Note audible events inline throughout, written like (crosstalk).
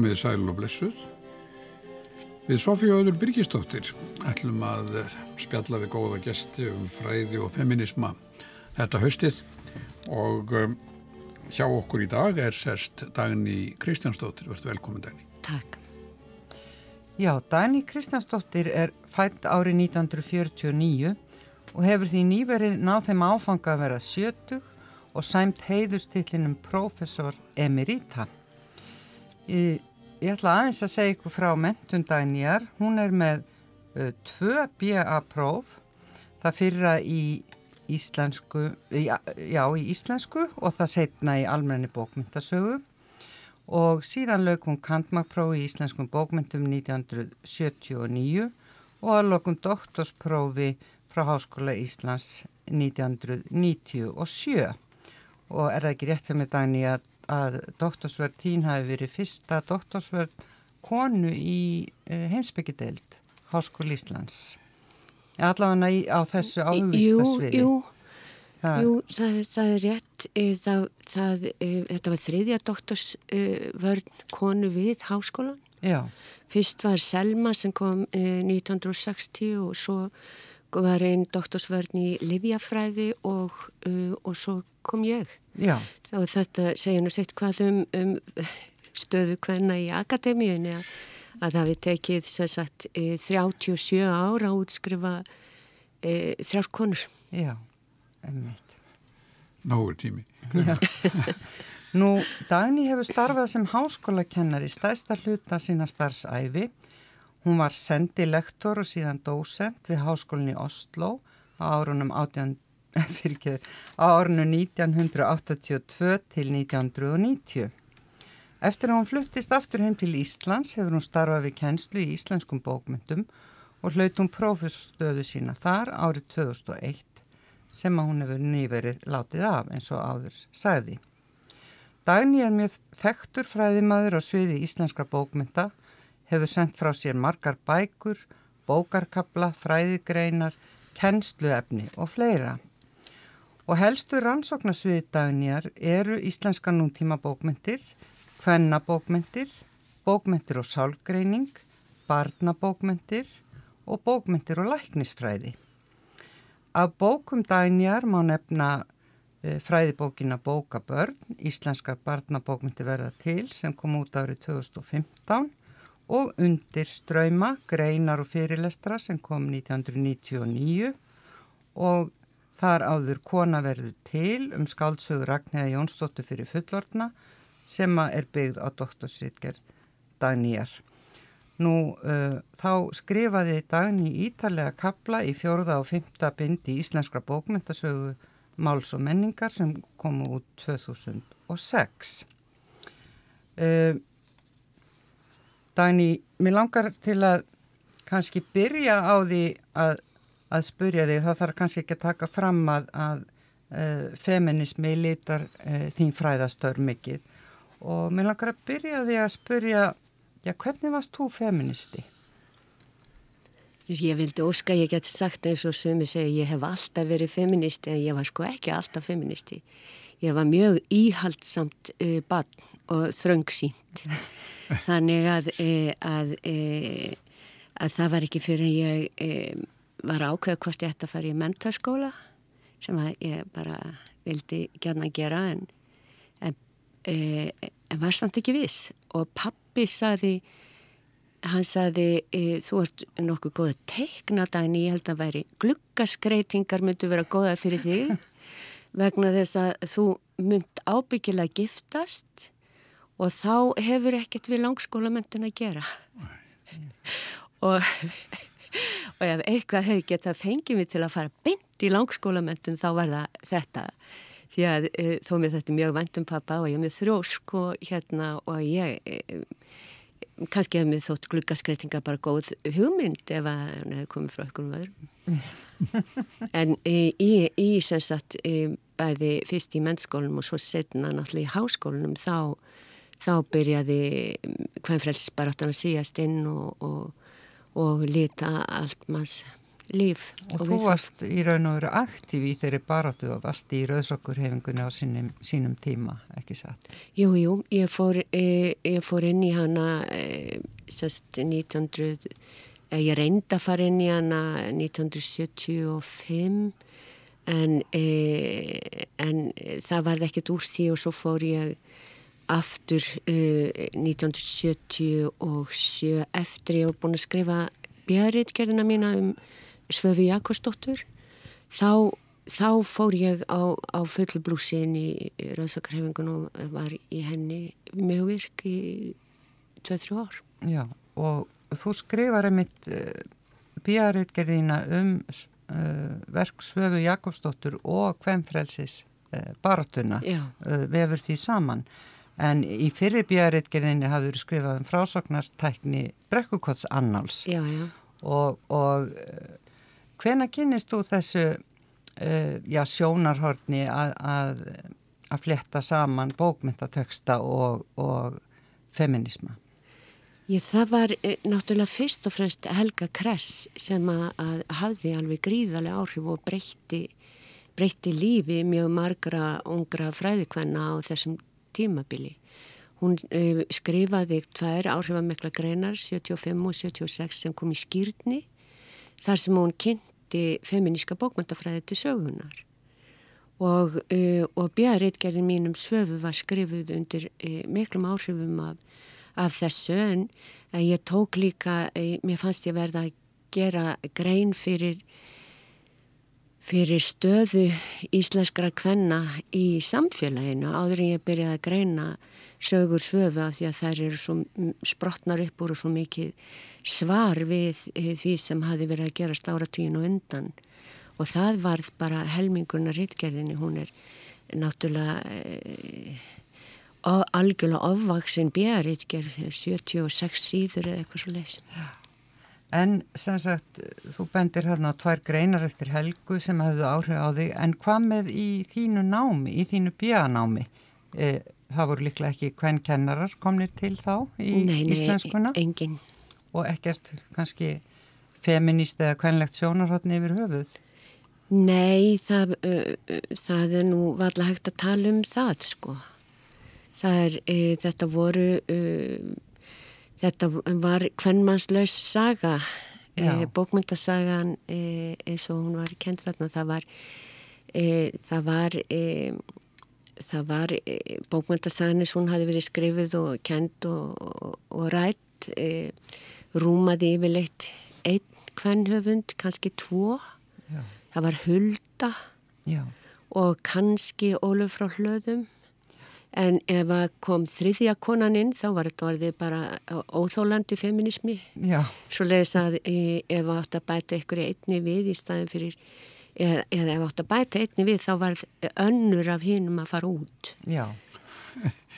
Komið sæl og blessuð. Við Sofíu Öður Byrkistóttir ætlum að spjalla við góða gesti um fræði og feminisma þetta haustið og um, hjá okkur í dag er sérst Dagni Kristjánsdóttir. Verður velkomin Dagni. Takk. Já, Dagni Kristjánsdóttir er fætt árið 1949 og hefur því nýverið náð þeim áfanga að vera sjötug og sæmt heiðustillinum professor Emerita. Ég, ég ætla aðeins að segja ykkur frá mentundænjar. Hún er með uh, tvö BA-próf. Það fyrra í íslensku, í, já, í íslensku og það setna í almenni bókmyndasögu og síðan lög hún kantmagprófi í íslenskum bókmyndum 1979 og að lögum doktorsprófi frá Háskóla Íslands 1997 og er það ekki rétt fyrir mig dagni að, doktorsverð þín hafi verið fyrsta doktorsverð konu í uh, heimsbyggideild Háskóli Íslands allavega á þessu áhugistasviði Jú, það, jú það, það er rétt það, það, þetta var þriðja doktorsvörn konu við háskólan Já. fyrst var Selma sem kom 1960 og svo var einn doktorsvörn í Livjafræði og, og svo kom ég. Já. Og þetta segja nú sett hvað um, um stöðu hverna í akademíunni að, að það við tekið sagt, 37 ára að útskrifa e, þrjár konur. Já, emmeit. Nógur tími. (laughs) Nú, Dagni hefur starfað sem háskólakennari stæsta hluta sína starfsæfi Hún var sendilektor og síðan dósent við háskólinni Oslo á árunum 18, (laughs) fyrir, á árunum 1982 til 1990. Eftir að hún fluttist aftur heim til Íslands hefur hún starfað við kennslu í íslenskum bókmyndum og hlaut hún prófessstöðu sína þar árið 2001 sem að hún hefur nýverið látið af eins og áður sagði. Dagni er mjög þekktur fræðimaður á sviði íslenskra bókmynda hefur sendt frá sér margar bækur, bókarkabla, fræðigreinar, kennsluefni og fleira. Og helstu rannsóknarsviði dagnjar eru íslenska núntíma bókmyndir, kvennabókmyndir, bókmyndir og sálgreining, barnabókmyndir og bókmyndir og læknisfræði. Af bókum dagnjar má nefna e, fræðibókina Bókabörn, íslenskar barnabókmyndir verða til sem kom út árið 2015 og undir ströyma, greinar og fyrirlestra sem kom 1999 og þar áður kona verður til um skáldsögur Ragnæða Jónsdóttur fyrir fullortna sem er byggð á doktorsritgerð Dagnýjar. Nú uh, þá skrifaði Dagný ítalega kapla í fjórða og fymta bindi íslenskra bókmyndasögu Máls og menningar sem komu út 2006. Uh, Dagný, mér langar til að kannski byrja á því að, að spurja þig, það þarf kannski ekki að taka fram að, að uh, feminismi litar uh, þín fræðastör mikið og mér langar að byrja því að spurja, já hvernig varst þú feministi? Ég vildi óska ég geti sagt eins og sumi segi ég hef alltaf verið feministi en ég var sko ekki alltaf feministi. Ég var mjög íhaldsamt uh, barn og þröngsýnt. (laughs) Þannig að, e, að, e, að það var ekki fyrir að ég e, var ákveð hvort ég ætti að fara í mentaskóla sem ég bara vildi gæna gera en, en, en var samt ekki viss. Og pappi saði, hann saði þú ert nokkuð góð að teikna daginn, ég held að væri gluggaskreitingar myndu vera góða fyrir þig (laughs) vegna þess að þú mynd ábyggilega giftast og þá hefur ekkert við langskólamöndun að gera (laughs) og, og ef eitthvað hefur gett að fengi mig til að fara beint í langskólamöndun þá var það þetta. Því að e, þó með þetta mjög vandum pappa og ég með þrósk og hérna og ég e, kannski mér þótt gluggaskreitinga bara góð hugmynd ef að hann hefur komið frá einhverjum öðrum. (laughs) En e, í, í sem sagt e, bæði fyrst í mennskólanum og svo setna náttúrulega í háskólanum þá þá byrjaði hvern frels bara áttan að síast inn og, og, og lita allt manns líf. Og, og þú varst í raun og veru aktív í þeirri baráttu og varst í rauðsokkurhefingunni á sínum, sínum tíma, ekki satt? Jú, jú, ég fór, e, ég fór inn í hana e, sest 1900, e, ég reyndi að fara inn í hana 1975 en, e, en það var ekkert úr því og svo fór ég aftur uh, 1977 eftir ég hef búin að skrifa björritgerðina mína um Svöfi Jakobsdóttur þá, þá fór ég á, á fullu blúsin í Rauðsakarhefingun og var í henni mjög virk í 2-3 ár. Já og þú skrifar einmitt uh, björritgerðina um uh, verk Svöfi Jakobsdóttur og Kvemfrelsis uh, baratuna vefur því saman. En í fyrir björritgerðinni hafður skrifað um frásognartækni Brekkukots annáls já, já. og, og hvena kynist þú þessu uh, já, sjónarhorni að, að, að fletta saman bókmyndateksta og, og feminisma? Ég, það var e, náttúrulega fyrst og fremst Helga Kress sem að, að hafði alveg gríðarlega áhrif og breytti, breytti lífi mjög margra ungra fræðikvenna á þessum tímabili. Hún uh, skrifaði tvær áhrifamekla greinar 75 og 76 sem kom í skýrni þar sem hún kynnti feminíska bókmöntafræði til sögunar og, uh, og björðreitgerðin mínum svöfu var skrifuð undir uh, miklum áhrifum af, af þessu en ég tók líka, mér fannst ég verða að gera grein fyrir fyrir stöðu íslenskra kvenna í samfélaginu áður en ég byrjaði að greina sögur svöfu af því að þær eru svo sprotnar upp úr og svo mikið svar við eh, því sem hafi verið að gera stáratvíin og undan. Og það var bara helmingurna rittgerðinni, hún er náttúrulega e, algjörlega ofvaksinn björrittgerð 76 síður eða eitthvað svo leiðs Já En sem sagt, þú bendir hérna á tvær greinar eftir helgu sem hafðu áhrif á þig, en hvað með í þínu námi, í þínu bjöðanámi? E, það voru líklega ekki hvern kennarar komnir til þá í nei, nei, íslenskuna? Nei, engin. Og ekkert kannski feminist eða hvernlegt sjónarhóttni yfir höfuð? Nei, það, uh, það er nú varlega hægt að tala um það, sko. Það er, uh, þetta voru... Uh, Þetta var hvernmannslaus saga, e, bókmyndasagan e, eins og hún var kent þarna. Það var, e, það var, það var bókmyndasagan eins og hún hafi verið skrifið og kent og, og, og rætt. Rúmaði yfirleitt einn hvernhöfund, kannski tvo. Já. Það var Hulda Já. og kannski Óluf frá hlöðum en ef að kom þriðja konan inn þá var þetta orðið bara óþólandi feminismi Já. svo leiðis að ef átt að bæta ykkur einni við í staðin fyrir eða, eða ef átt að bæta einni við þá var önnur af hinnum að fara út. Já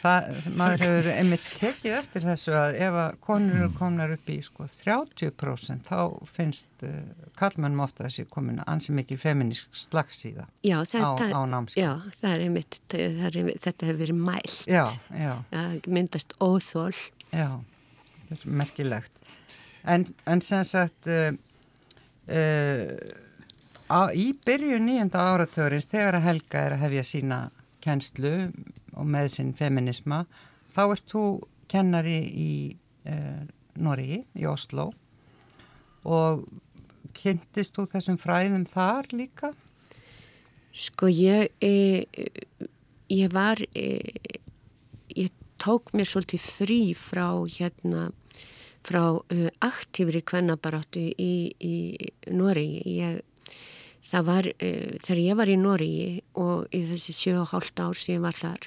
Það, maður hefur einmitt tekið eftir þessu að ef að konur mm. komnar upp í sko 30% þá finnst uh, kallmennum ofta þessi komin ansi mikið feminísk slags í það já, þetta, á, á námskip. Já, það er einmitt, það er, þetta hefur verið mælt. Já, já. Það myndast óþól. Já, þetta er merkilegt. En, en sem sagt, uh, uh, á, í byrju nýjenda áratörins þegar að Helga er að hefja sína kennslu og með sinn feminisma þá ert þú kennari í eh, Norri, í Oslo og kynntist þú þessum fræðum þar líka? Sko ég e, ég var e, ég tók mér svolítið frí frá hérna frá uh, aktífri kvennabaráttu í, í Norri ég það var uh, þegar ég var í Norri og í þessi 7,5 ár sem ég var þar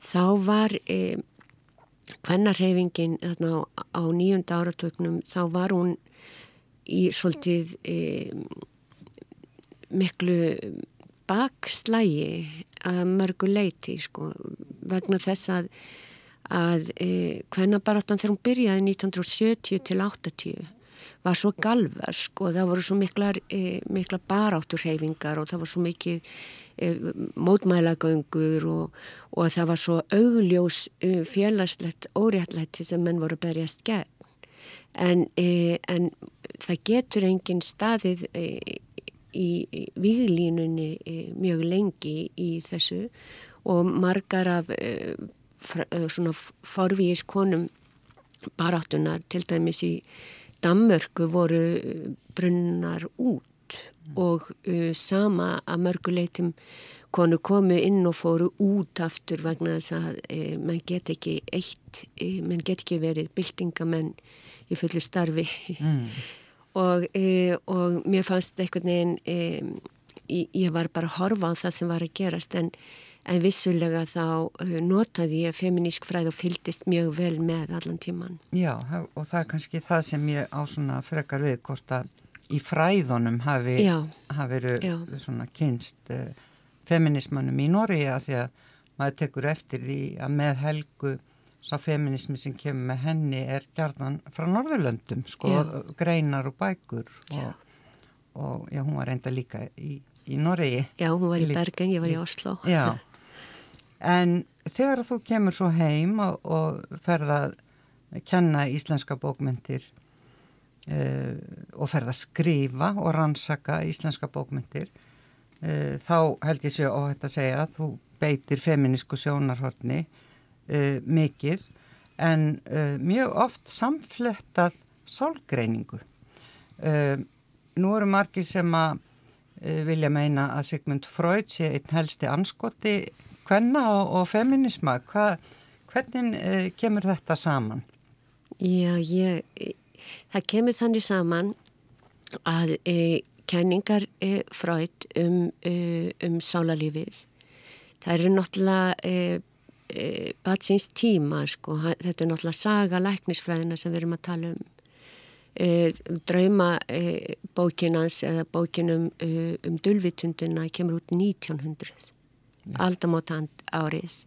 þá var eh, hvennarhefingin á, á nýjunda áratöknum þá var hún í svolítið eh, miklu bakslægi að mörgu leiti sko, vegna þess að að eh, hvennabaráttan þegar hún byrjaði 1970 til 80 var svo galversk og það voru svo miklar, eh, mikla barátturhefingar og það var svo mikið Eh, mótmælagöngur og, og það var svo augljós eh, félagslegt óréttlætti sem menn voru berjast gegn. en, e, en það getur engin staðið e, í, výlínunni e, mjög lengi í þessu og margar af e, e, svona forvíis konum baráttunar til dæmis í Dammörku voru brunnar út mm. og uh, sama að mörguleitum konu komu inn og fóru út aftur vegna þess að uh, mann get ekki eitt, uh, mann get ekki verið byltingamenn í fullu starfi mm. (laughs) og, og mér fannst einhvern veginn ég var bara að horfa á það sem var að gerast en en vissulega þá uh, notaði ég feminísk fræð og fyldist mjög vel með allan tíman. Já, og það er kannski það sem ég á svona frekar við hvort að í fræðunum hafi, hafi verið svona kynst uh, feminismannum í Nóri að því að maður tekur eftir því að með helgu sá feminismi sem kemur með henni er gerðan frá Norðurlöndum sko, já. greinar og bækur og, og já, hún var reynda líka í, í Noregi. Já, hún var í Bergen, ég var í Oslo. Já, En þegar þú kemur svo heim og, og ferða að kenna íslenska bókmyndir uh, og ferða að skrifa og rannsaka íslenska bókmyndir, uh, þá held ég sér óhætt að segja að þú beitir feminísku sjónarhortni uh, mikið en mjög oft samflettað sálgreiningu. Nú eru margir sem að vilja meina að Sigmund Freud sé einn helsti anskoti hvenna og, og feminisma, Hva, hvernig eh, kemur þetta saman? Já, ég, það kemur þannig saman að e, kenningar e, frætt um, e, um sálarlífið. Það eru náttúrulega e, e, batsins tíma, sko. þetta er náttúrulega saga læknisfræðina sem við erum að tala um. E, drauma bókinans eða bókinum um dulvitunduna kemur út 1900 aldamótant árið.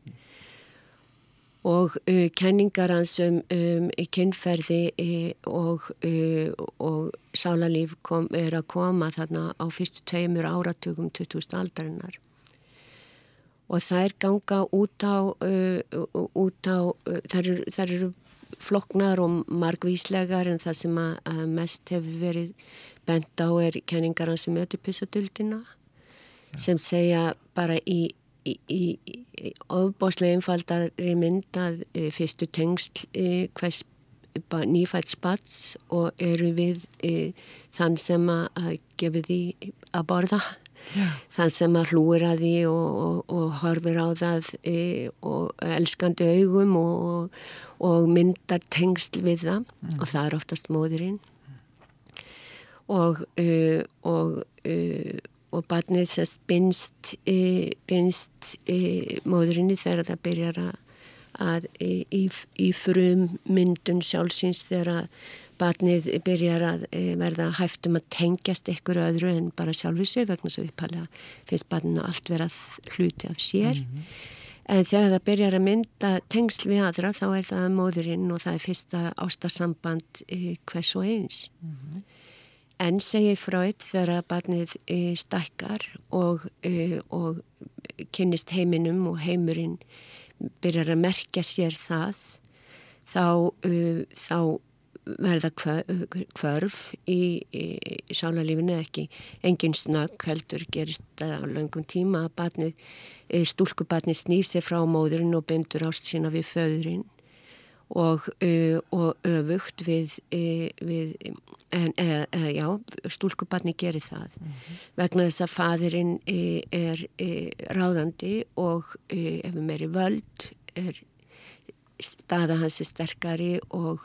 Og uh, kenningar hans um, um kynferði uh, og, uh, og sálarlíf kom, er að koma þarna á fyrstu tveimur áratugum 2000 aldarinnar. Og það er ganga út á, uh, út á uh, þar eru, þar eru floknar og margvíslegar en það sem að, að mest hefur verið bent á er kenningar hans um ötupussadöldina sem segja bara í í, í, ofbáslega einfaldari mynd að e, fyrstu tengsl e, hvers nýfætt spats og eru við e, þann sem að gefa því að borða Já. þann sem að hlúra því og, og, og horfir á það og elskandi augum og, og myndar tengsl við það mm. og það er oftast móðurinn og og og barnið sérst binst, e, binst e, móðurinni þegar það byrjar að, að e, í, í frum myndun sjálfsins þegar barnið byrjar að e, verða hæftum að tengjast ykkur öðru en bara sjálfur sér vegna svo uppalega finnst barninu allt vera hluti af sér mm -hmm. en þegar það byrjar að mynda tengsl við aðra þá er það móðurinn og það er fyrsta ástasamband e, hvers og eins mm -hmm. En segir Freud þegar barnið e, stækkar og, e, og kynnist heiminum og heimurinn byrjar að merkja sér það, þá, e, þá verða kvörf í, í, sálarlífinu ekki. Engin snögg heldur gerist það á langum tíma að barnið, stúlkubarnið snýr sér frá móðurinn og bindur ást sína við föðurinn og, uh, og öfugt við, við en, e, e, já, stúlkubarni gerir það mm -hmm. vegna þess að fadurinn er ráðandi og ef við meiri völd er staða hans er sterkari og,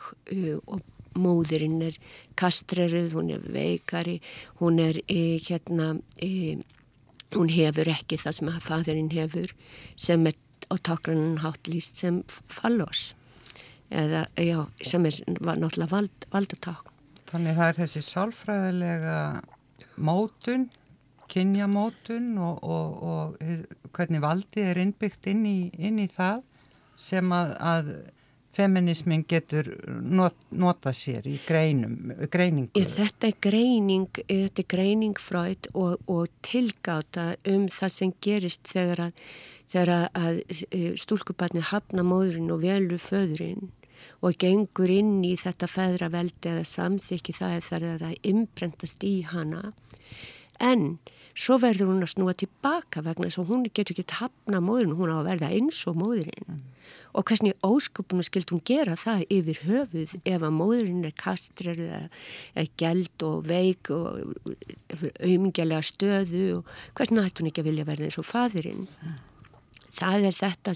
og móðurinn er kastreruð, hún er veikari hún er hérna hún hefur ekki það sem að fadurinn hefur sem er á takrannan hátlýst sem fallós eða, já, sem er náttúrulega vald, valdaták. Þannig það er þessi sálfræðilega mótun, kynjamótun og, og, og hvernig valdið er innbyggt inn í, inn í það sem að, að feminismin getur not, nota sér í greinum, greiningu. Þetta er greining, þetta er greining fræð og, og tilgáta um það sem gerist þegar að, þegar að stúlkubarni hafna móðurinn og velu föðurinn og gengur inn í þetta feðraveldi eða samþykki það er þar að það imprentast í hana en svo verður hún að snúa tilbaka vegna þess að hún getur ekki tapna móðurinn, hún á að verða eins og móðurinn mm. og hvernig ósköpunum skild hún gera það yfir höfuð ef að móðurinn er kastrar eða gæld og veik og auðmingjalega stöðu og hvernig hætti hún ekki að vilja verða eins og fadurinn mm það er þetta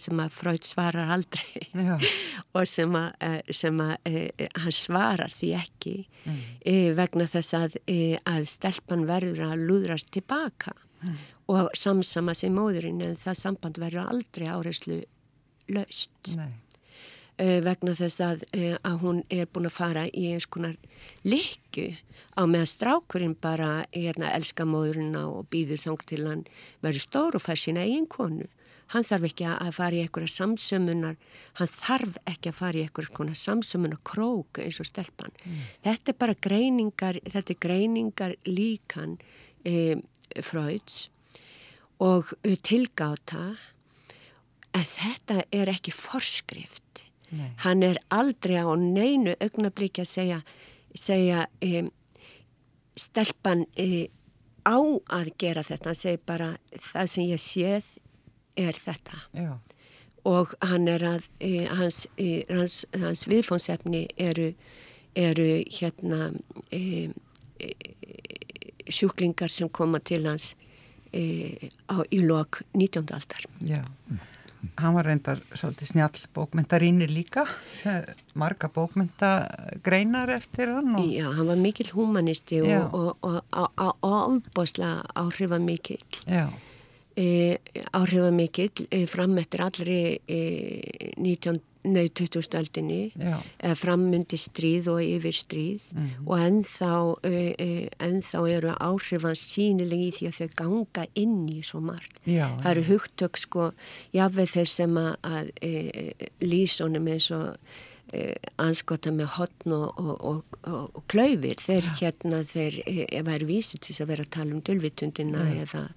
sem að Freud svarar aldrei. (laughs) Og sem að, eh, sem að e, hann svarar því ekki mm. e, vegna þess að, e, að stelpan verður að lúðrast tilbaka. Mm. og samsama sem móðurinn en það samband verður aldrei áreyslu löst vegna þess að, að hún er búin að fara í eins konar likku á meðan strákurinn bara er að elska móðurina og býður þóng til hann verður stór og fær sína eigin konu hann þarf ekki að fara í einhverja samsömmunar, hann þarf ekki að fara í einhverja samsömmunar krók eins og stelpan. Mm. Þetta er bara greiningar, þetta er greiningar líkan e, fröðs og tilgáta en þetta er ekki forskrift. Nei. Hann er aldrei á neinu augnablík að segja, segja e, stelpan e, á að gera þetta. Hann segir bara það sem ég séð er þetta Já. og hann er að e, hans, e, hans, hans viðfónsefni eru, eru hérna e, e sjúklingar sem koma til hans á, í lok 19. aldar Já Hann var reyndar svolítið snjall bókmyndarínir líka, marga bókmyndagreinar eftir hann. Og... Já, hann var mikil humanisti og, og, og, og ábúslega áhrifa mikil. Já. E, e, fram eftir allri e, 19, nei, 20. aldinni eða frammyndi stríð og yfir stríð mm -hmm. og ennþá, e, e, ennþá eru áhrifan sínilegi í því að þau ganga inn í svo margt. Já, það eru hugtök sko, jáfnveg þeir sem að, að e, lísónum eins og anskota með hotn og, og, og, og klöyfir þeir ja. hérna þeir væri vísið til að vera að tala um dölvitundina eða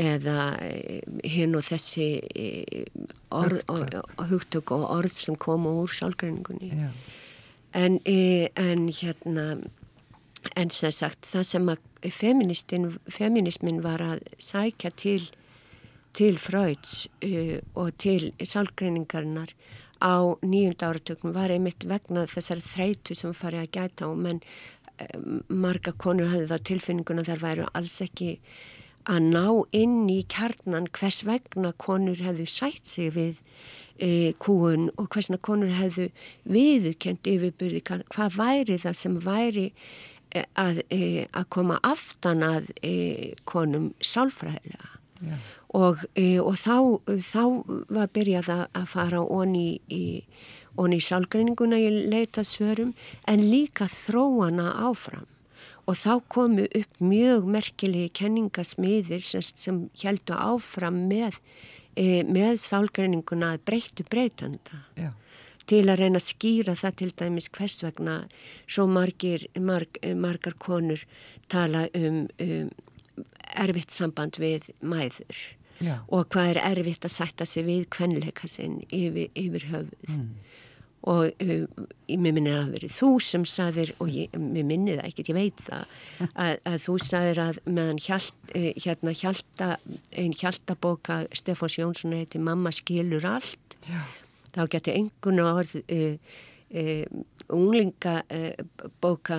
eða eh, hinn og þessi eh, orð, hugtök. og orð sem koma úr sjálfgræningunni en, eh, en hérna en sem sagt það sem að feminismin var að sækja til til frauds uh, og til sjálfgræningarnar á nýjunda áratöknum var einmitt vegna þessar þreytu sem farið að gæta á menn uh, marga konur hafði þá tilfinninguna þar væru alls ekki að ná inn í kjarnan hvers vegna konur hefðu sætt sig við e, kúun og hvers vegna konur hefðu viðukent yfirbyrði, hvað væri það sem væri e, að, e, að koma aftan að e, konum sálfræðilega yeah. og, e, og þá, þá var byrjað að fara onni í, í sálgreininguna í leita svörum en líka þróana áfram og þá komu upp mjög merkilegi kenningasmiðir sem, sem heldu áfram með, e, með sálgreininguna að breytu breytanda Já. til að reyna að skýra það til dæmis hvers vegna svo margir, marg, margar konur tala um, um erfitt samband við mæður Já. og hvað er erfitt að sætta sig við kvenleika sinn yfir, yfir höfuð mm og uh, mér minnir að það verið þú sem saðir og ég, mér minnir það ekkert, ég veit það (laughs) að, að þú saðir að meðan hjalt, uh, hérna hjalta einn hjaltabóka Stefáns Jónsson heiti Mamma skilur allt Já. þá getur einhvern orð uh, unglingabóka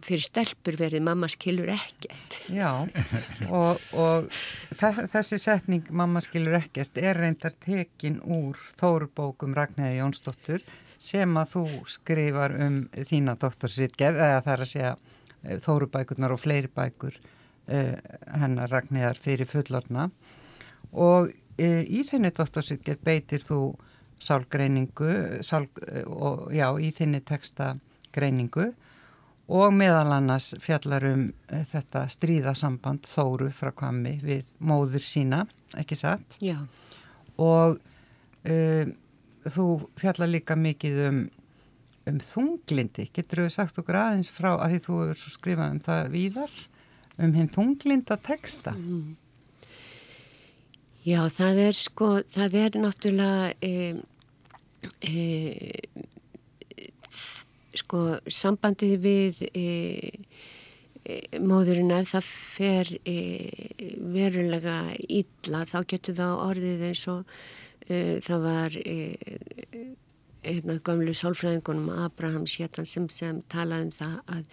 fyrir stelpur verið Mamma skilur ekkert. Já og, og þessi setning Mamma skilur ekkert er reyndar tekin úr Þórubókum Ragnæði Jónsdóttur sem að þú skrifar um þína doktorsritgerð eða það er að segja eh, Þórubækurnar og fleiri bækur uh, hennar Ragnæðar fyrir fullorna og uh, í þinni doktorsritgerð beitir þú sálgreiningu sál, og já, í þinni textagreiningu og meðal annars fjallar um eh, þetta stríðasamband Þóru frá Kvammi við móður sína, ekki satt? Já. Og uh, þú fjallar líka mikið um, um þunglindi, getur þú sagt okkur aðeins frá að því þú hefur skrifað um það víðar, um hinn þunglinda texta? Mm. Já, það er sko, það er náttúrulega, um, e, sko sambandið við e, e móðurinn ef það fer e, verulega illa þá getur það orðið eins og e, það var einna gamlu sálfræðingunum Abrahams héttan sem, sem talaði um það að,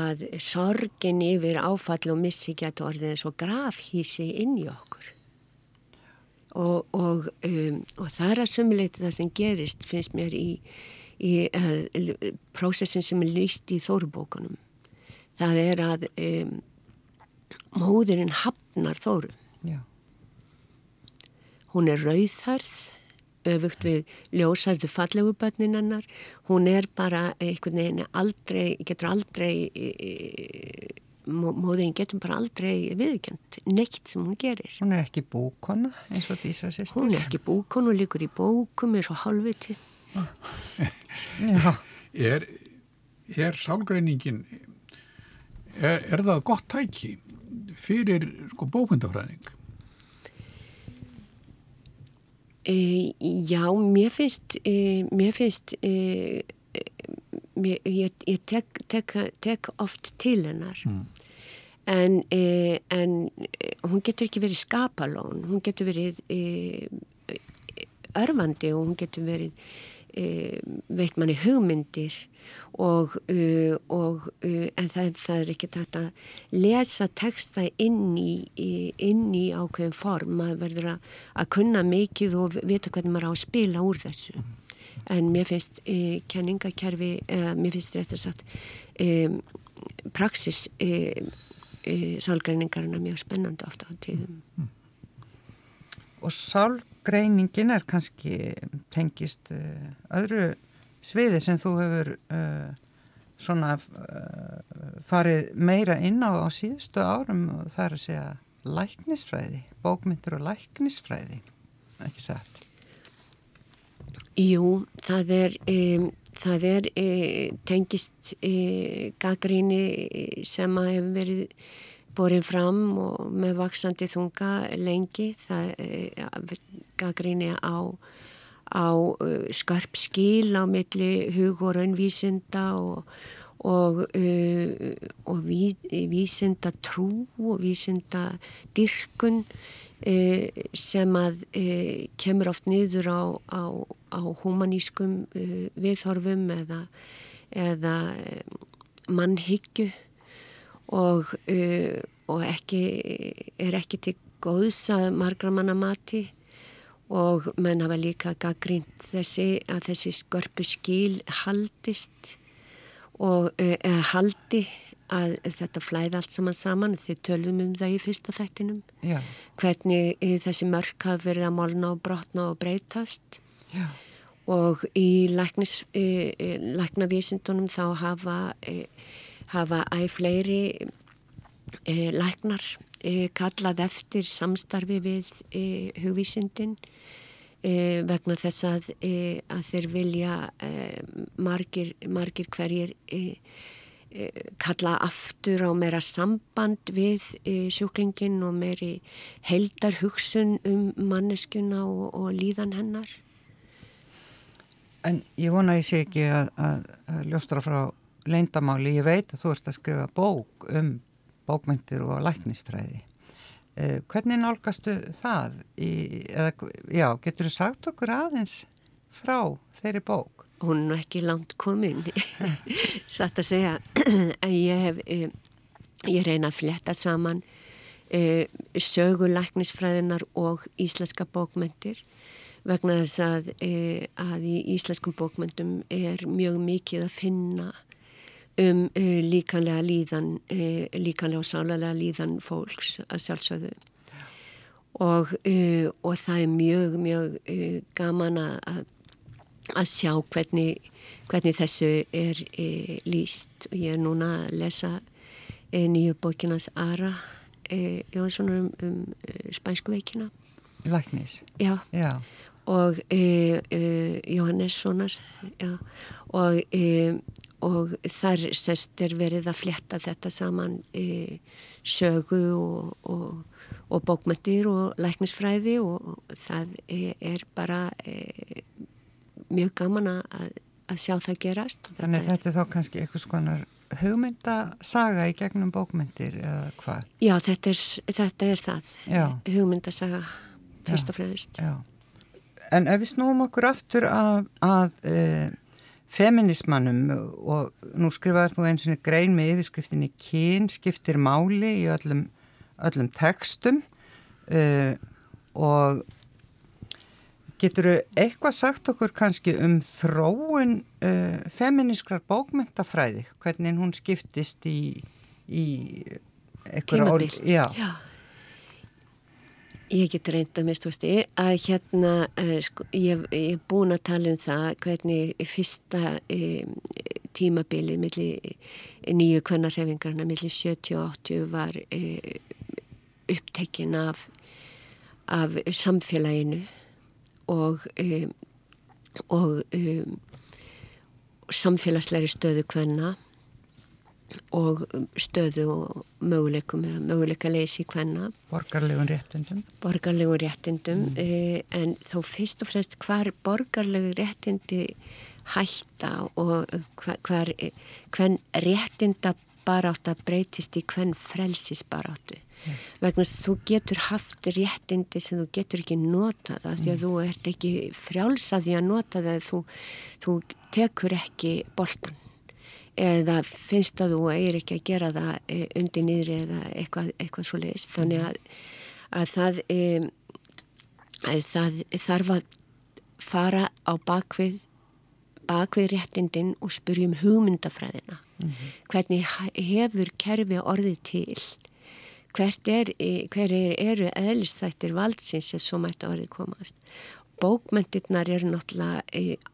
að sorgin yfir áfall og missi getur orðið eins og grafhísi inn í okkur og, og, um, og það er að sumuleita það sem gerist finnst mér í, í uh, prósessin sem er líst í þórubókunum. Það er að um, móðurinn hafnar þóru. Já. hún er rauðharð öfugt við ljósarðu fallegu börninannar hún er bara einhvern veginn aldrei, getur aldrei e, e, móðurinn getur bara aldrei viðkjönd neitt sem hún gerir. Hún er ekki búkona eins og Dísa sýstur. Hún er ekki búkona, hún líkur í bókum eins og halvviti. er, er sálgreiningin er, er það gott tæki fyrir sko, bókundafræðing? E, já, mér finnst e, mér finnst e, mér, ég, ég tek, tek, tek oft til hennar mm en, e, en e, hún getur ekki verið skapalón, hún getur verið e, örfandi og hún getur verið e, veit manni hugmyndir og, e, og e, en það, það er ekki þetta að lesa texta inn í, inn í ákveðin form, maður verður að, að kunna mikið og vita hvernig maður á að spila úr þessu. En mér finnst kenningakerfi, mér finnst þetta satt praxis e, sálgreiningarinn er mjög spennandi ofta á tíðum. Mm. Og sálgreiningin er kannski tengist uh, öðru sviði sem þú hefur uh, svona uh, farið meira inn á á síðustu árum og það er að segja læknisfræði, bókmyndur og læknisfræði, ekki satt? Jú, það er... Um, það er e, tengist e, gaggríni sem að hefur verið borin fram og með vaksandi þunga lengi. Það e, gaggríni á, á e, skarp skil á milli hug og raunvísinda og, og, e, og ví, vísinda trú og vísinda dyrkun e, sem að kemur oft niður á, á á humanískum uh, viðhorfum eða, eða um, mannhyggju og, uh, og ekki, er ekki til góðs að margra manna mati og menn hafa líka gaggrínt þessi að þessi skörpu skil haldist og uh, haldi að þetta flæði allt saman saman þið tölum um það í fyrsta þættinum Já. hvernig þessi mörk hafi verið að molna og brotna og breytast Já. og í læknis, e, e, læknavísindunum þá hafa, e, hafa æg fleiri læknar kallað eftir samstarfi við e, vegna þess að, að þeir vilja margir, margir hverjir kalla aftur á meira samband við sjúklingin og meiri heldar hugsun um manneskuna og, og líðan hennar En ég vona að ég sé ekki að, að, að ljóstra frá leindamáli. Ég veit að þú ert að skrifa bók um bókmyndir og læknistræði. Eh, hvernig nálgastu það? Í, eða, já, getur þú sagt okkur aðeins frá þeirri bók? Hún er ekki langt komin, (laughs) satt að segja. (clears throat) en ég hef, eh, ég reyna að fletta saman eh, sögulæknisfræðinar og íslenska bókmyndir vegna þess að, e, að í íslenskum bókmyndum er mjög mikið að finna um e, líkanlega líðan, e, líkanlega og sálega líðan fólks að sjálfsögðu. Og, e, og það er mjög, mjög gaman að, að sjá hvernig, hvernig þessu er líst. Ég er núna að lesa nýju bókinans Ara Jónsson um, um spænsku veikina. Læknis? Já. Já og Jóhannessonar já, og, e, og þar sest er verið að fletta þetta saman e, sögu og, og, og bókmyndir og læknisfræði og það e, er bara e, mjög gaman að, að sjá það gerast. Þannig þetta er, þetta er þá kannski eitthvað skonar hugmyndasaga í gegnum bókmyndir eða hvað? Já, þetta er, þetta er það. Já. Hugmyndasaga fyrst og fremst. Já. En ef við snúum okkur aftur að, að e, feminismannum og nú skrifaður þú eins og grein með yfirskriftinni kyn skiptir máli í öllum, öllum textum e, og getur þú eitthvað sagt okkur kannski um þróun e, feminískrar bókmyndafræði, hvernig hún skiptist í, í Tímabil. Já. Já. Ég get reynda mist, þú veist, að hérna, uh, sko, ég hef búin að tala um það hvernig fyrsta uh, tímabilið millir nýju kvennarhefingarna, millir 70 og 80 var uh, upptekinn af, af samfélaginu og, og samfélagsleiri stöðu kvenna og stöðu og möguleikum eða möguleika leysi hvenna Borgarlegun réttindum Borgarlegun réttindum mm. eh, en þó fyrst og fremst hvar borgarlegu réttindi hætta og hver, hvern réttinda barátt að breytist í hvern frelsis baráttu mm. vegna þú getur haft réttindi sem þú getur ekki nota það mm. því að mm. þú ert ekki frjálsaði að nota það þú, þú tekur ekki boltan eða finnst að þú eigir ekki að gera það eh, undir niðri eða eitthvað, eitthvað svo leiðist þannig að, að, það, e, að það þarf að fara á bakvið bakvið réttindin og spurjum hugmyndafræðina. Mm -hmm. hvernig hefur kerfi orðið til? Hvert er, hver er, eru eðlistættir valdsins ef svo mætti orðið komast bókmyndirnar eru náttúrulega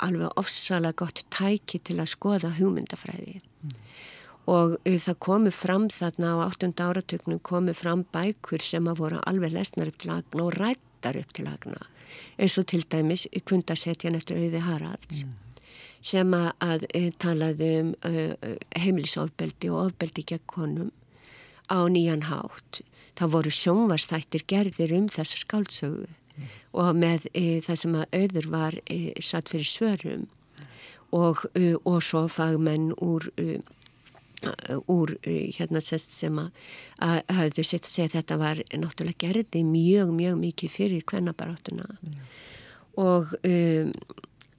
alveg ofsalega gott tæki til að skoða hugmyndafræði mm. og e, það komi fram þarna á 8. áratöknum komi fram bækur sem að voru alveg lesnar upp til agna og rættar upp til agna eins og til dæmis kundasetjan eftir auði Haralds mm. sem að, e, talaði um heimilisofbeldi og ofbeldi gegn konum á nýjan hátt það voru sjónvarstættir gerðir um þessa skáldsögu og með e, það sem að auður var e, satt fyrir svörum og, e, og svo fagmenn úr e, úr e, hérna sem að hafðu sett að segja þetta var náttúrulega gerði mjög mjög mikið fyrir kvennabaráttuna mm. og um,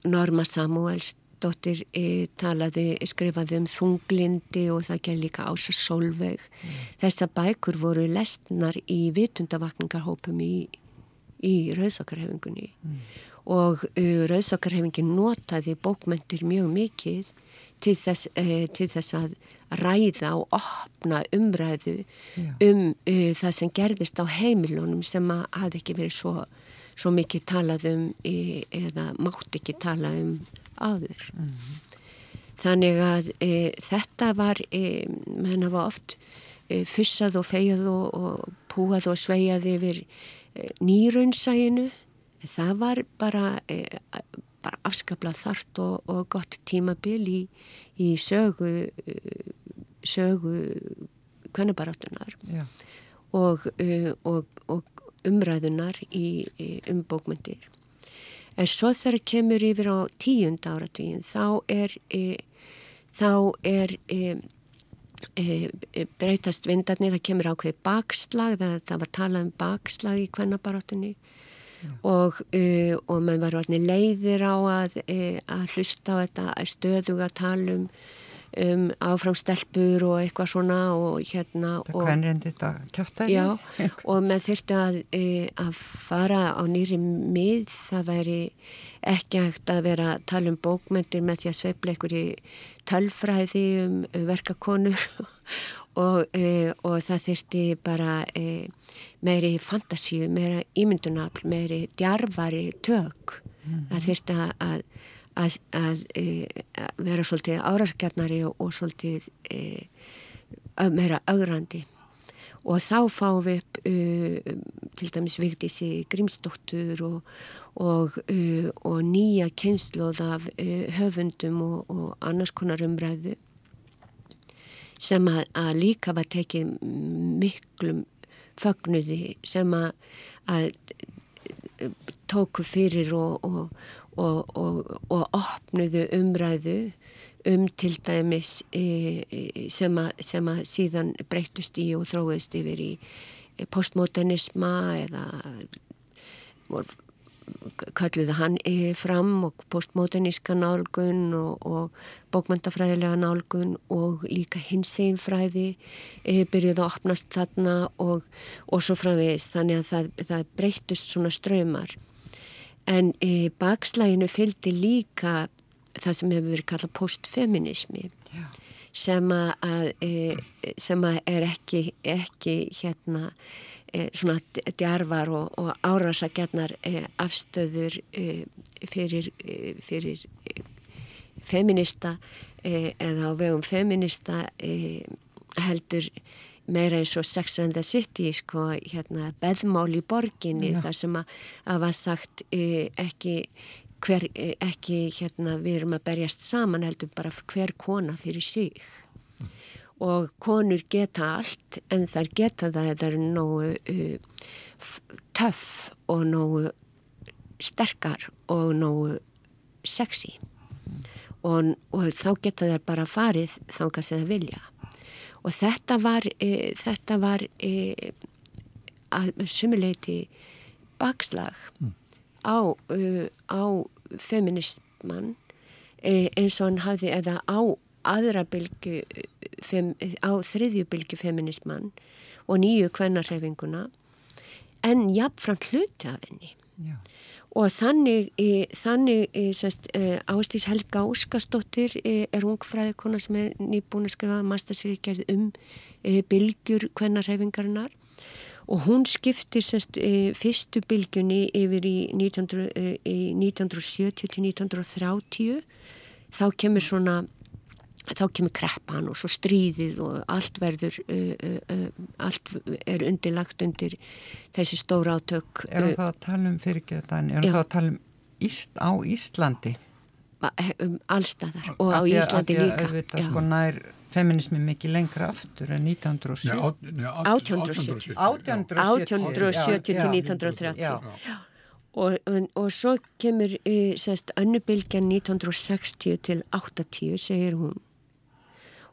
Norma Samuels dóttir e, talaði, skrifaði um þunglindi og það ger líka ása sólveg. Mm. Þessar bækur voru lestnar í vitundavakningarhópum í í rauðsakarhefingunni mm. og uh, rauðsakarhefingin notaði bókmyndir mjög mikið til þess, uh, til þess að ræða og opna umræðu Já. um uh, það sem gerðist á heimilunum sem að hafði ekki verið svo, svo mikið talað um eða mátt ekki tala um áður. Mm -hmm. Þannig að e, þetta var, e, menn hafa oft e, fussað og fegjað og, og púað og sveijað yfir nýraunsæginu það var bara, e, bara afskablað þart og, og gott tímabil í, í sögu sögu kvennabaráttunar og, og, og umræðunar í, í umbókmyndir en svo þegar kemur yfir á tíund áratugin þá er þá er e, E, e, breytast vindarnir, það kemur ákveði bakslag, það, það var talað um bakslag í kvennabarátunni og, uh, og mann var orðinni leiðir á að, að hlusta á þetta stöðuga talum um, áframstelpur og eitthvað svona og hérna (laughs) að Já, og maður þurfti að, uh, að fara á nýri mið, það væri ekki hægt að vera að tala um bókmyndir með því að sveifla ykkur í tölfræði um verkakonur (laughs) og, e, og það þurfti bara e, meiri fantasíu, meira ímyndunafl, meiri djarfari tök. Mm -hmm. Það þurfti að, að, að, að e, vera svolítið árarskjarnari og, og svolítið e, meira augrandi og þá fáum við upp uh, til dæmis Vigdísi Grímsdóttur og, og, uh, og nýja kynsloð af höfundum og, annars konar umræðu sem að, að líka var tekið miklum fögnuði sem að, að tóku fyrir og, og, og, og, og opnuðu umræðu um til dæmis e, e, sem, a, sem að síðan breytust í og þróist yfir í postmodernisma eða kalluði hann fram og postmoderníska nálgun og, og bókmöntafræðilega nálgun og líka hinsegin fræði byrjuði að opnast þarna og, og svo framvegist þannig að það, það breytust svona ströymar en e, bakslæginu fylgdi líka það sem hefur verið kallað postfeminismi sem að, e, sem að er ekki, ekki hérna e, svona djarvar og, og árásagjarnar e, afstöður e, fyrir, e, fyrir feminista eða á vegum feminista heldur meira eins og Sex and the City sko, hérna, beðmál í borginni Já. þar sem að, að var sagt ekki hver, eh, ekki hérna við erum að berjast saman heldur bara hver kona fyrir sig mm. og konur geta allt en þær geta það eða er nógu uh, töff og nógu sterkar og nógu sexy mm. og, og þá geta þær bara farið þánga sem það vilja og þetta var uh, þetta var uh, að sumuleiti bakslag mm. á, á feminisman e, eins og hann hafði eða á aðra bylgu fem, á þriðju bylgu feminisman og nýju kvennarhefinguna en jafnframt hluti af henni Já. Og þannig, e, þannig e, semst, e, Ástís Helga Óskarsdóttir er ungfræðikona sem er nýbúin að skrifa mastersriðgerð um bylgjur kvennarhefingarinnar og hún skiptir semst fyrstu bylgunni yfir í, 1900, e, í 1970 til 1930 þá kemur svona þá kemur kreppan og svo stríðið og allt verður uh, uh, allt er undirlagt undir þessi stóra átök Erum það að tala um fyrirgeðan erum það að tala um Íst, á Íslandi? Um, allstaðar og á Íslandi líka að auðvitað sko nær feminismi mikið lengra aftur en 1970 1870 1870 til 1930 og, og, og svo kemur uh, sérst annubilgjan 1960 til 80 segir hún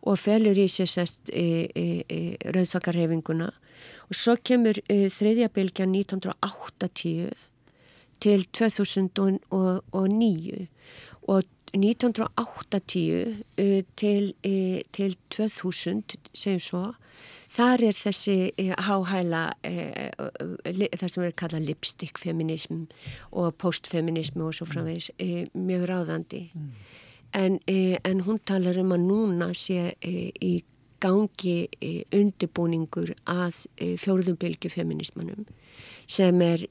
og felur í sér sérst e, e, e, rauðsakarhefinguna og svo kemur þriðja bilgjan 1980 til 2009 og 1980 uh, til, til 2000 segjum svo þar er þessi háhæla það sem er kallað lipstick feminism og postfeminism og svo framvegis mjög ráðandi. Mm. En, en hún talar um að núna sé í gangi undibúningur að fjórðumbilgi feminismanum sem er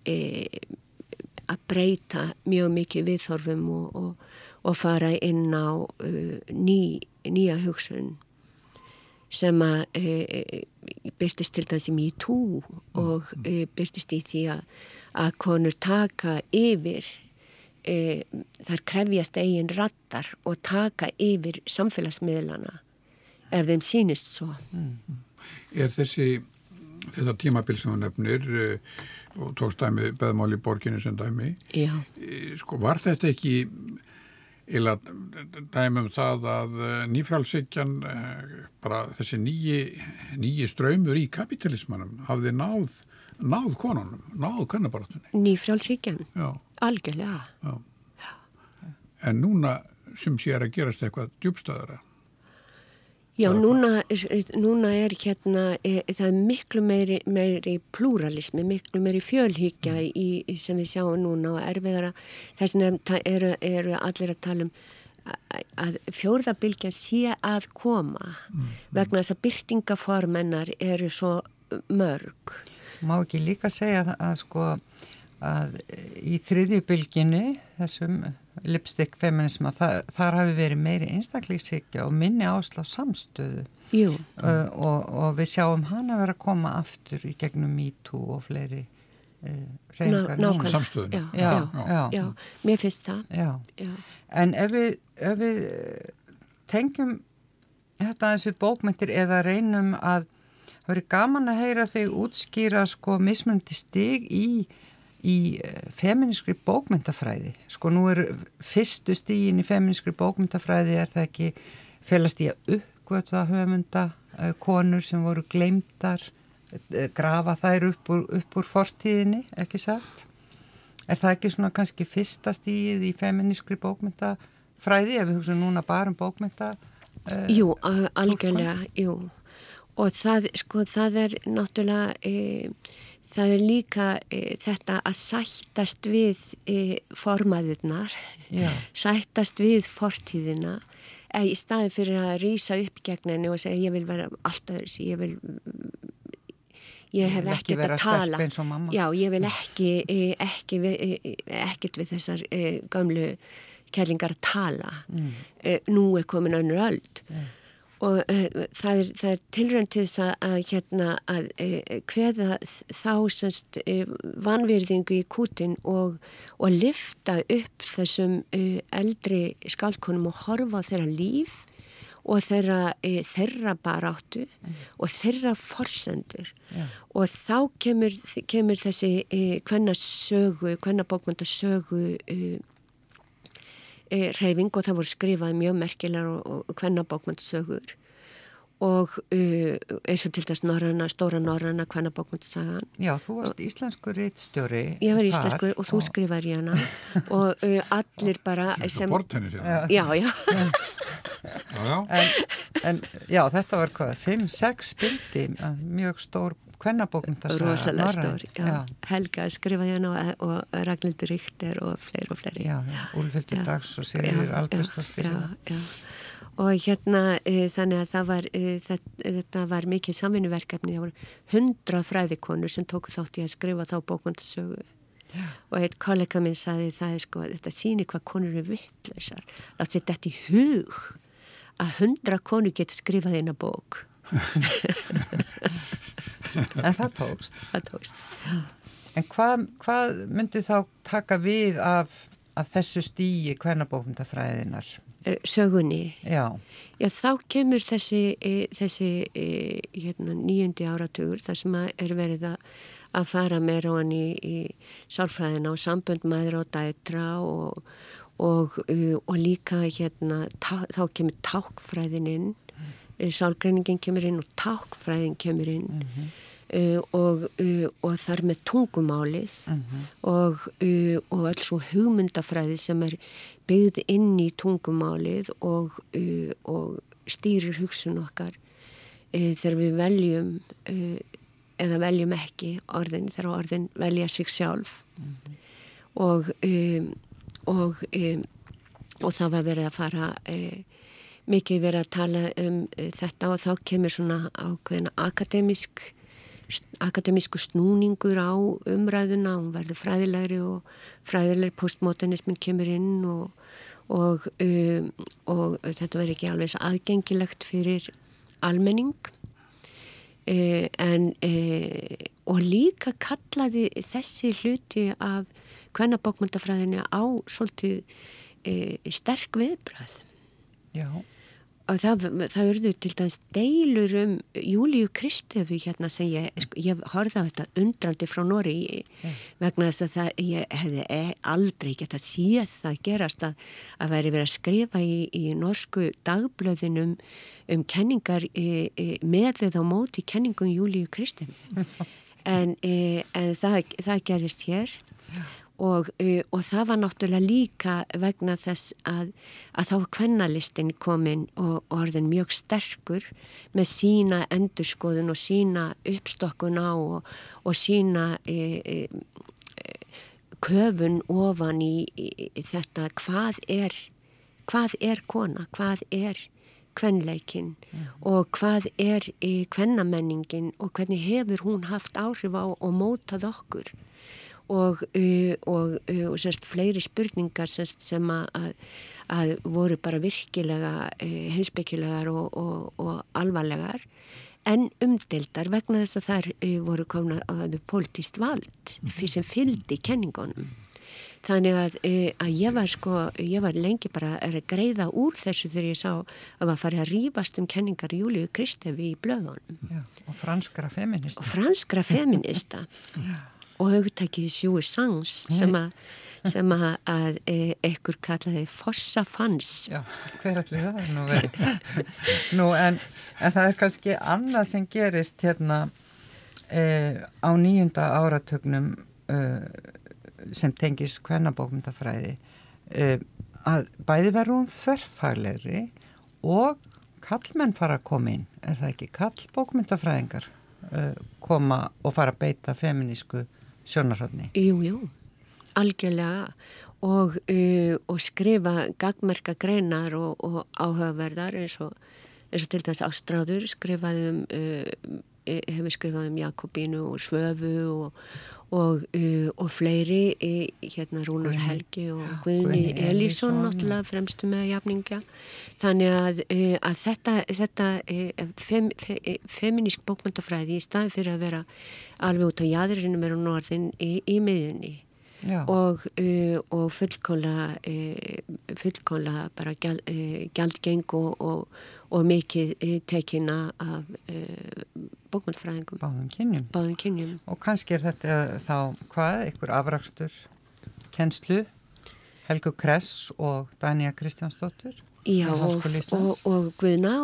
að breyta mjög mikið viðþorfum og, og og fara inn á uh, ný, nýja hugsun sem að byrtist til dæmis í MeToo og uh, byrtist í því að, að konur taka yfir uh, þar krefjast eigin rattar og taka yfir samfélagsmiðlana ef þeim sínist svo mm. Er þessi þetta tímabil sem þú nefnir uh, og tókst dæmi beðmál í borginu sem dæmi Já. Uh, sko var þetta ekki Íla dæmum það að eh, nýfrálsíkjan, eh, bara þessi nýji, ströymur í kapitalismannum hafði náð, náð konunum, náð kannabaratunni. Nýfrálsíkjan? Já. Algjörlega. Já. Já. En núna sem sé er að gerast eitthvað djúbstöðara. Já, núna, núna er hérna, e, það er miklu meiri, meiri pluralismi, miklu meiri fjölhyggja mm. í, sem við sjáum núna og erfiðara, þess vegna eru, eru allir að tala um að fjórðabilgja sé að koma mm. vegna þess að byrtingaformennar eru svo mörg. Má ekki líka segja að, að sko að í þriðjubilginni þessum lipstick feminisma, það, þar hafi verið meiri einstaklíksíkja og minni áslá samstöðu. Uh, og, og við sjáum hann að vera að koma aftur í gegnum MeToo og fleiri uh, reyningar samstöðun já, já, já, já, mér finnst það. En ef við, ef við tengjum þetta eins við bókmyndir eða reynum að það verið gaman að heyra þig útskýra sko mismundi stig í í eh, feminískri bókmyndafræði. Sko nú er fyrstu stígin í feminískri bókmyndafræði er það ekki felast í að uppgöta höfunda uh, konur sem voru gleymdar, uh, grafa þær upp úr, upp úr fortíðinni, ekki satt? Er það ekki svona kannski fyrsta stígið í feminískri bókmyndafræði ef við hugsaum núna bara um bókmynda? Uh, jú, algjörlega, jú. Og það, sko, það er náttúrulega... E, Það er líka e, þetta að sættast við e, formaðurnar, Já. sættast við fortíðina, e, í staði fyrir að rýsa upp gegn henni og segja ég vil vera alltaf þessi, ég vil, ég hef ekkert að tala. Já, ég vil ekki, e, ekki, ekki, ekkert við þessar e, gamlu kærlingar að tala. Mm. E, nú er komin önnur öll. Mm og uh, það er, er tilrönd til þess að, að, hérna, að uh, hveða þá semst uh, vanvirðingu í kútin og, og lifta upp þessum eldri skaldkonum og horfa þeirra líf og þeirra, þeirra baráttu mm. og þeirra forsendur yeah. og þá kemur, kemur þessi hvenna sögu, hvenna bókmyndasögu e, reyfing og það voru skrifað mjög merkilar og, og hvernabókmyndasögur og uh, eins og til þess norranna, stóra norranna hvernabókmyndasagan. Já, þú varst og, íslensku reittstjóri. Ég var íslensku og þú skrifaði hérna og uh, (laughs) allir bara sem... Bortenni sér. Já, já. já, já. En, en já, þetta var hvað, 5-6 bildi, mjög stór hvernabókmyndasaga. Rosalega stór. Helga skrifaði hérna og, og Ragnhildur Ríkter og fleiri og fleiri. Úlfildur Dags og já, já og hérna e, þannig að það var e, þetta, þetta var mikið samvinnuverkefni. Það voru hundra fræðikonur sem tóku þátt í að skrifa þá bókvöndasögu og eitt kollega minn saði það er sko að þetta síni hvað konur eru vittlausar látt sér þetta í hug að hundra konur getur skrifað eina bók (laughs) (laughs) (laughs) en það tókst það tókst en hvað, hvað myndu þá taka við af, af þessu stíi hvernabókmyndafræðinar Eh, sögunni Já. Já, þá kemur þessi, e, þessi e, hérna, nýjundi áratugur þar sem er verið að, að fara meira á hann í, í sálfræðina og sambönd maður og dætra og, og, og líka hérna, tá, þá kemur tákfræðin inn mm. Sálgreiningin kemur inn og tákfræðin kemur inn mm -hmm. Uh, og, uh, og þar með tungumálið uh mhm. -huh. og, og alls svo hugmyndafræði sem er byggð inn í tungumálið og, og stýrir hugsun okkar þegar við veljum eða veljum ekki orðin þegar orðin velja sig sjálf -huh. Mhm. og og og það var verið að fara mikið verið að tala um þetta og þá kemur svona ákveðina akademisk akademísku snúningur á umræðuna, hún verður fræðilegri og fræðilegri postmodernismin kemur inn og, og, um, og þetta verður ekki alveg aðgengilegt fyrir almenning. Uh, en uh, og líka kallaði þessi hluti af hvernabókmyndafræðinu á svolítið uh, sterk viðbröð Já og það, það urðu til dæmis deilur um Júliu Kristefi hérna sem ég, sko, ég horfði á þetta undrandi frá Nóri mm. vegna þess að það, ég hefði e, aldrei gett að síða það gerast að, að væri verið að skrifa í, í norsku dagblöðinum um kenningar e, e, með eða á móti kenningum Júliu Kristefi (laughs) en, e, en það, það gerist hér. Og, uh, og það var náttúrulega líka vegna þess að, að þá kvennalistin kominn og, og orðin mjög sterkur með sína endurskoðun og sína uppstokkun á og, og sína e, e, köfun ofan í, í þetta hvað er, hvað er kona, hvað er kvennleikin mm. og hvað er kvennamenningin og hvernig hefur hún haft áhrif á og mótað okkur og, uh, og, uh, og semst fleiri spurningar semst sem að, að voru bara virkilega uh, heimsbyggilegar og, og alvarlegar en umdeldar vegna þess að þær voru komna að politíst vald fyrir sem fyldi kenningunum. Þannig að, að ég var sko, ég var lengi bara að greiða úr þessu þegar ég sá að maður farið að rýfast um kenningar Júliu Kristefi í blöðunum. Já, og franskra feminista. Og franskra feminista. (laughs) Já og hugtækið sjúi sangs sem að sem að, að e, ekkur kallaði fossafans Já, hver allir það er nú verið (laughs) Nú en, en það er kannski annað sem gerist hérna e, á nýjunda áratögnum e, sem tengis hvernabókmyndafræði e, að bæði verður hún þverfaglegri og kallmenn fara að koma inn. Er það ekki kallbókmyndafræðingar e, koma og fara að beita feminísku sjónarhóttni Jú, jú algjörlega. Og, uh, og skrifa gagmerka greinar og, og áhugaverðar eins og, eins og til dæs Ástráður skrifaði um uh, hefur skrifað um Jakobínu og Svöfu og, og, uh, og fleiri hérna Rúnar Helgi og Guðni Elísson náttúrulega fremstu með jafninga þannig að, uh, að þetta, þetta uh, fem, fe, feminísk bókmyndafræði í staði fyrir að vera alveg út á jæðurinnum er á norðin í, í miðjunni. Og, uh, og fullkóla fullkóla bara gjald, gjaldgeng og, og, og mikið tekina af bókmyndfræðingum Báðum kynjum. Báðum kynjum. Og kannski er þetta þá hvað, einhver afrakstur kennslu? Helgu Kress og Danja Kristjánsdóttur Já og, og Guðna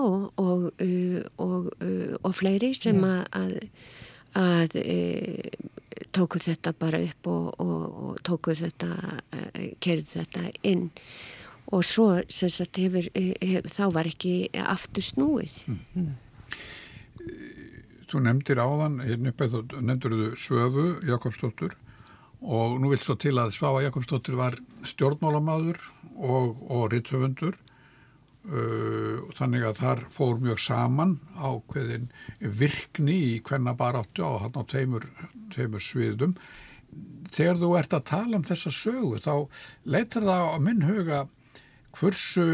og fleiri sem Já. að að e, tóku þetta bara upp og, og, og tóku þetta, uh, kerðu þetta inn og svo sagt hefur, hefur þá var ekki aftur snúið. Mm. Þú nefndir áðan, hérna uppið þú nefndir þú Svöfu Jakobsdóttur og nú vil svo til að Svafa Jakobsdóttur var stjórnmálamadur og, og ritthöfundur Uh, þannig að þar fór mjög saman á hverðin virkni í hvenna baráttu á hann á tveimur, tveimur sviðum þegar þú ert að tala um þessa sögu þá leitar það á minn huga hversu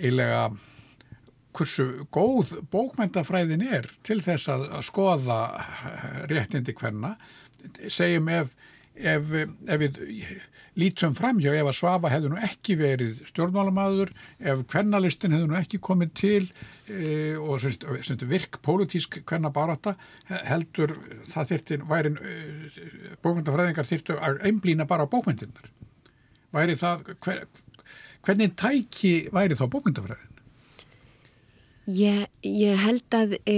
eilega hversu góð bókmyndafræðin er til þess að, að skoða réttindi hvenna segjum ef ef, ef við lítum framhjá ef að Svafa hefði nú ekki verið stjórnmálamadur, ef kvennalistin hefði nú ekki komið til e, og semst, semst, virk pólitísk kvennabaráta heldur það þyrti væri e, bókmyndafræðingar þyrtu að einblýna bara á bókmyndirnar væri það hver, hvernig tæki væri þá bókmyndafræðin? Ég, ég held að e,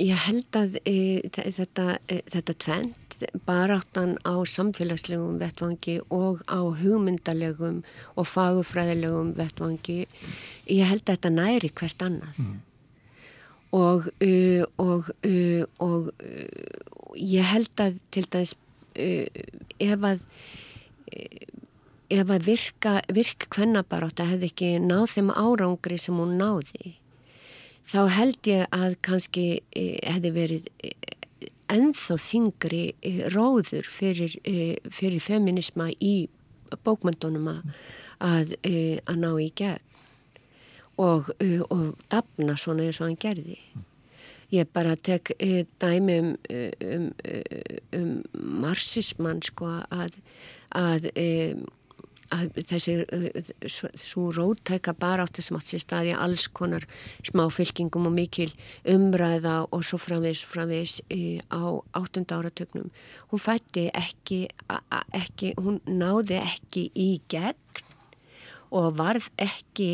ég held að e, þetta, e, þetta tvent baráttan á samfélagslegum vettvangi og á hugmyndalegum og fagufræðilegum vettvangi ég held að þetta næri hvert annað mm. og, uh, og, uh, og uh, ég held að til dæs ef að ef að virka virk kvennabarátta hefði ekki náð þeim árangri sem hún náði þá held ég að kannski hefði verið enþá þingri eh, róður fyrir, eh, fyrir feminisma í bókmyndunum að, að ná í gegn og, og dafna svona eins og hann gerði. Ég bara tek dæmi um, um, um marxismann sko að að þessi svo róttæka baráttu sem átt sér staði alls konar smá fylkingum og mikil umræða og svo framvegs framvegs á áttunda áratögnum hún fætti ekki, ekki hún náði ekki í gegn og varð ekki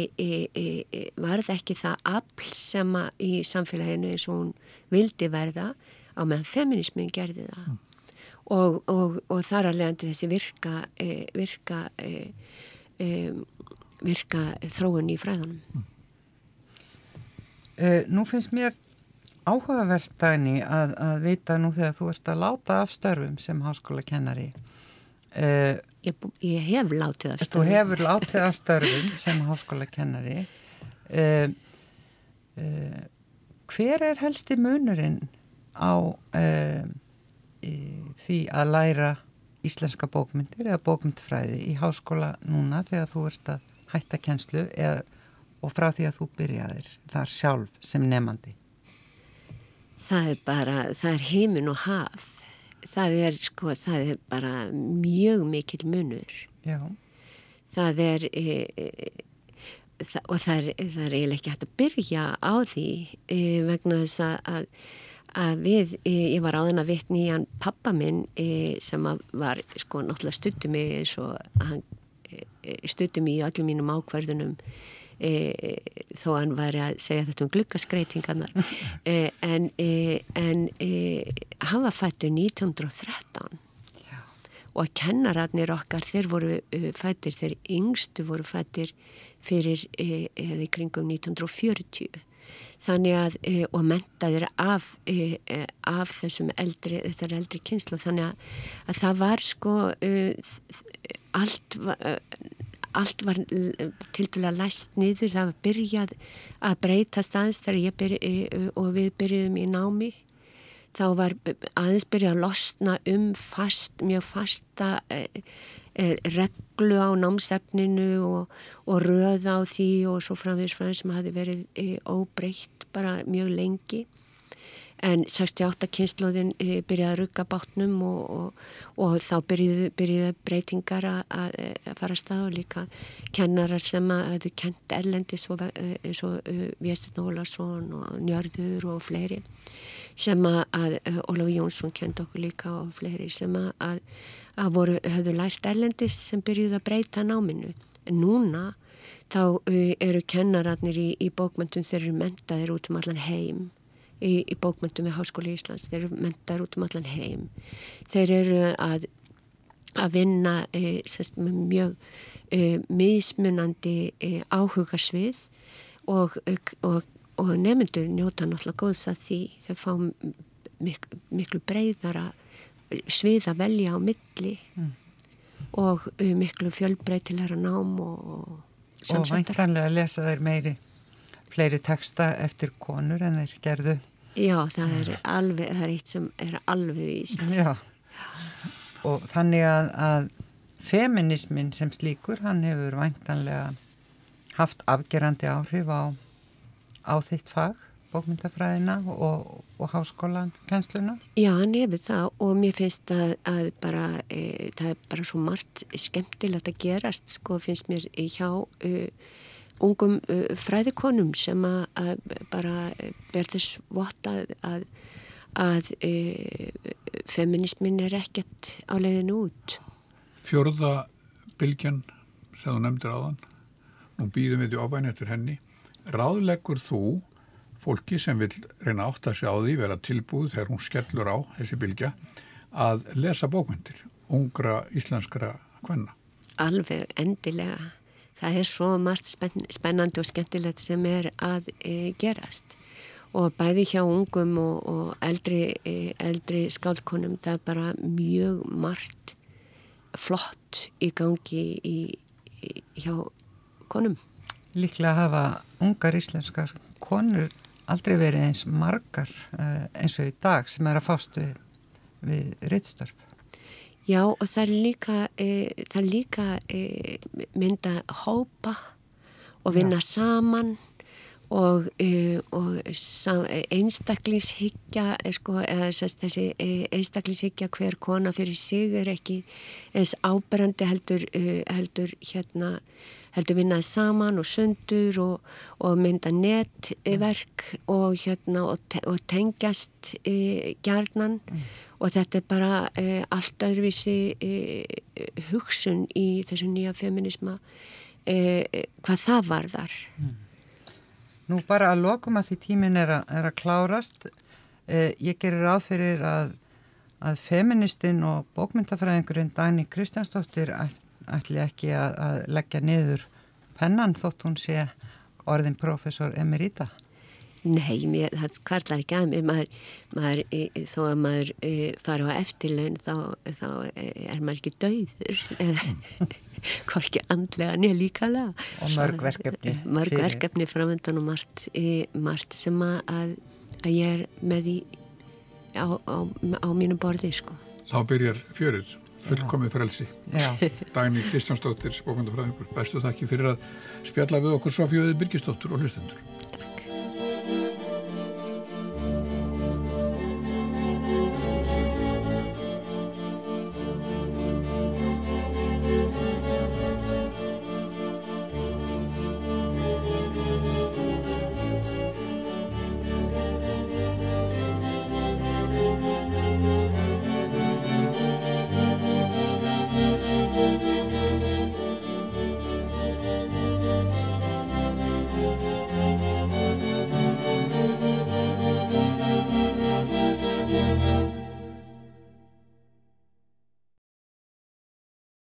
varð ekki það afl sem í samfélaginu eins og hún vildi verða á meðan feminismin gerði það. Mm og, og, og þar að leiðandi þessi virka, e, virka, e, e, virka þróun í fræðunum. Mm. Uh, nú finnst mér áhugavert dæni að, að vita nú þegar þú ert að láta af störfum sem háskóla kennari. Uh, ég, ég hef látið af störfum. Þú hefur látið af (laughs) störfum sem háskóla kennari. Uh, hver er helsti munurinn á því að læra íslenska bókmyndir eða bókmyndfræði í háskóla núna þegar þú ert að hætta kjenslu eða, og frá því að þú byrjaðir þar sjálf sem nefandi? Það er bara, það er heimin og haf. Það er sko, það er bara mjög mikil munur. Já. Það er, e, e, það, og það er, það er eiginlega ekki hægt að byrja á því e, vegna þess að að við, ég var áðan að vitni í hann pappa minn sem var sko náttúrulega stuttum mig eins og hann stuttum í öllum mínum ákverðunum e, þó hann væri að segja þetta um glukkaskreitingarnar (laughs) e, en, e, en hann var fættur 1913 Já. og kennararnir okkar þeir voru fættir, þeir yngstu voru fættir fyrir eða í kringum 1940 þannig að, og mentaðir af, af þessum eldri, þessar eldri kynslu þannig að, að það var sko allt var allt var til dæla læst niður, það var byrjað að breyta staðins þegar ég og við byrjuðum í námi. Þá var aðeins byrjað að losna um fast, mjög fasta eh, eh, reglu á námsefninu og, og röða á því og svo framvegis það sem hafi verið eh, óbreytt bara mjög lengi en 68 kynnslóðin eh, byrjaði að rugga bátnum og, og, og þá byrjuði, byrjuði breytingar að fara að stað og líka kennarar sem að hefðu kent erlendi eins og Viestin Ólarsson og Njörður og fleiri sem að Ólaf Jónsson kent okkur líka og fleiri sem að, að voru, hefðu lært erlendis sem byrjuði að breyta náminu. En núna þá eru kennararnir í, í bókmyndum þeir eru mentaðir út um allan heim í, í bókmyndum við Háskóli Íslands, þeir eru mentar út um allan heim. Þeir eru að, að vinna e, sérst, með mjög e, mismunandi e, áhugasvið og, og, og nefnendur njóta náttúrulega góðs að því þau fá mik miklu breyðara svið að velja á milli mm. og miklu fjölbreytilegra nám og samsættar. Og væntanlega lesa þeir meiri fleiri texta eftir konur en þeir gerðu. Já, það er alveg, það er eitt sem er alveg víst. Já, og þannig að, að feminismin sem slíkur, hann hefur væntanlega haft afgerandi áhrif á, á þitt fag, bókmyndafræðina og, og háskólan, kennsluna? Já, hann hefur það og mér finnst að, að bara, e, það er bara svo margt skemmtilegt að gerast, sko, finnst mér hjá... E, ungum uh, fræðikonum sem að, bara ber þess vott að, að, uh, feminismin er ekkert á leiðin út. Fjörða bylgjan sem þú nefndir áðan, nú býðum við í ofæni eftir henni, ráðleggur þú fólki sem vil reyna átt að sjá því vera tilbúð þegar hún skellur á þessi bylgja að lesa bókmyndir, ungra íslenskara hvenna? Alveg endilega það er svo margt spenn, spennandi og skemmtilegt sem er að e, gerast og bæði hjá ungum og, og eldri, e, eldri skálkonum það er bara mjög margt flott í gangi í, í, hjá konum. Líklega hafa ungar íslenskar konur aldrei verið eins margar e, eins og í dag sem er að fást við, við reittstörf. Já og það er líka, e, það er líka e, mynda hópa og vinna Já. saman og, e, og einstaklingshyggja e, sko, eða þessi einstaklingshyggja hver kona fyrir sig er ekki eins áberandi heldur, heldur hérna heldur vinnaði saman og sundur og, og mynda netverk og, hérna, og, te og tengjast e, gjarnan mm. og þetta er bara e, allt öðruvísi e, hugsun í þessu nýja feminisma e, hvað það var þar. Mm. Nú bara að lokum að því tímin er, a, er að klárast. E, ég gerir áfyrir að, að feministinn og bókmyndafræðingurinn Dani Kristjánsdóttir ætli ekki að, að leggja niður pennan þótt hún sé orðin profesor emerita? Nei, mér, það kvarlar ekki að mér, maður, maður, e, þó að maður e, fara á eftirlaun þá, þá er maður ekki dauður, (laughs) hvorki andlega nýja líkala. Og mörg verkefni. Mörg fyrir. verkefni framöndan og margt, e, margt sem að, að ég er með í, á, á, á mínu borði, sko. Þá byrjar fjörur fullkomið frelsi. Dagni Kristjánsdóttir, bókmyndafræðingur bestu þakki fyrir að spjalla við okkur Sofjóði Birgisdóttur og hlustendur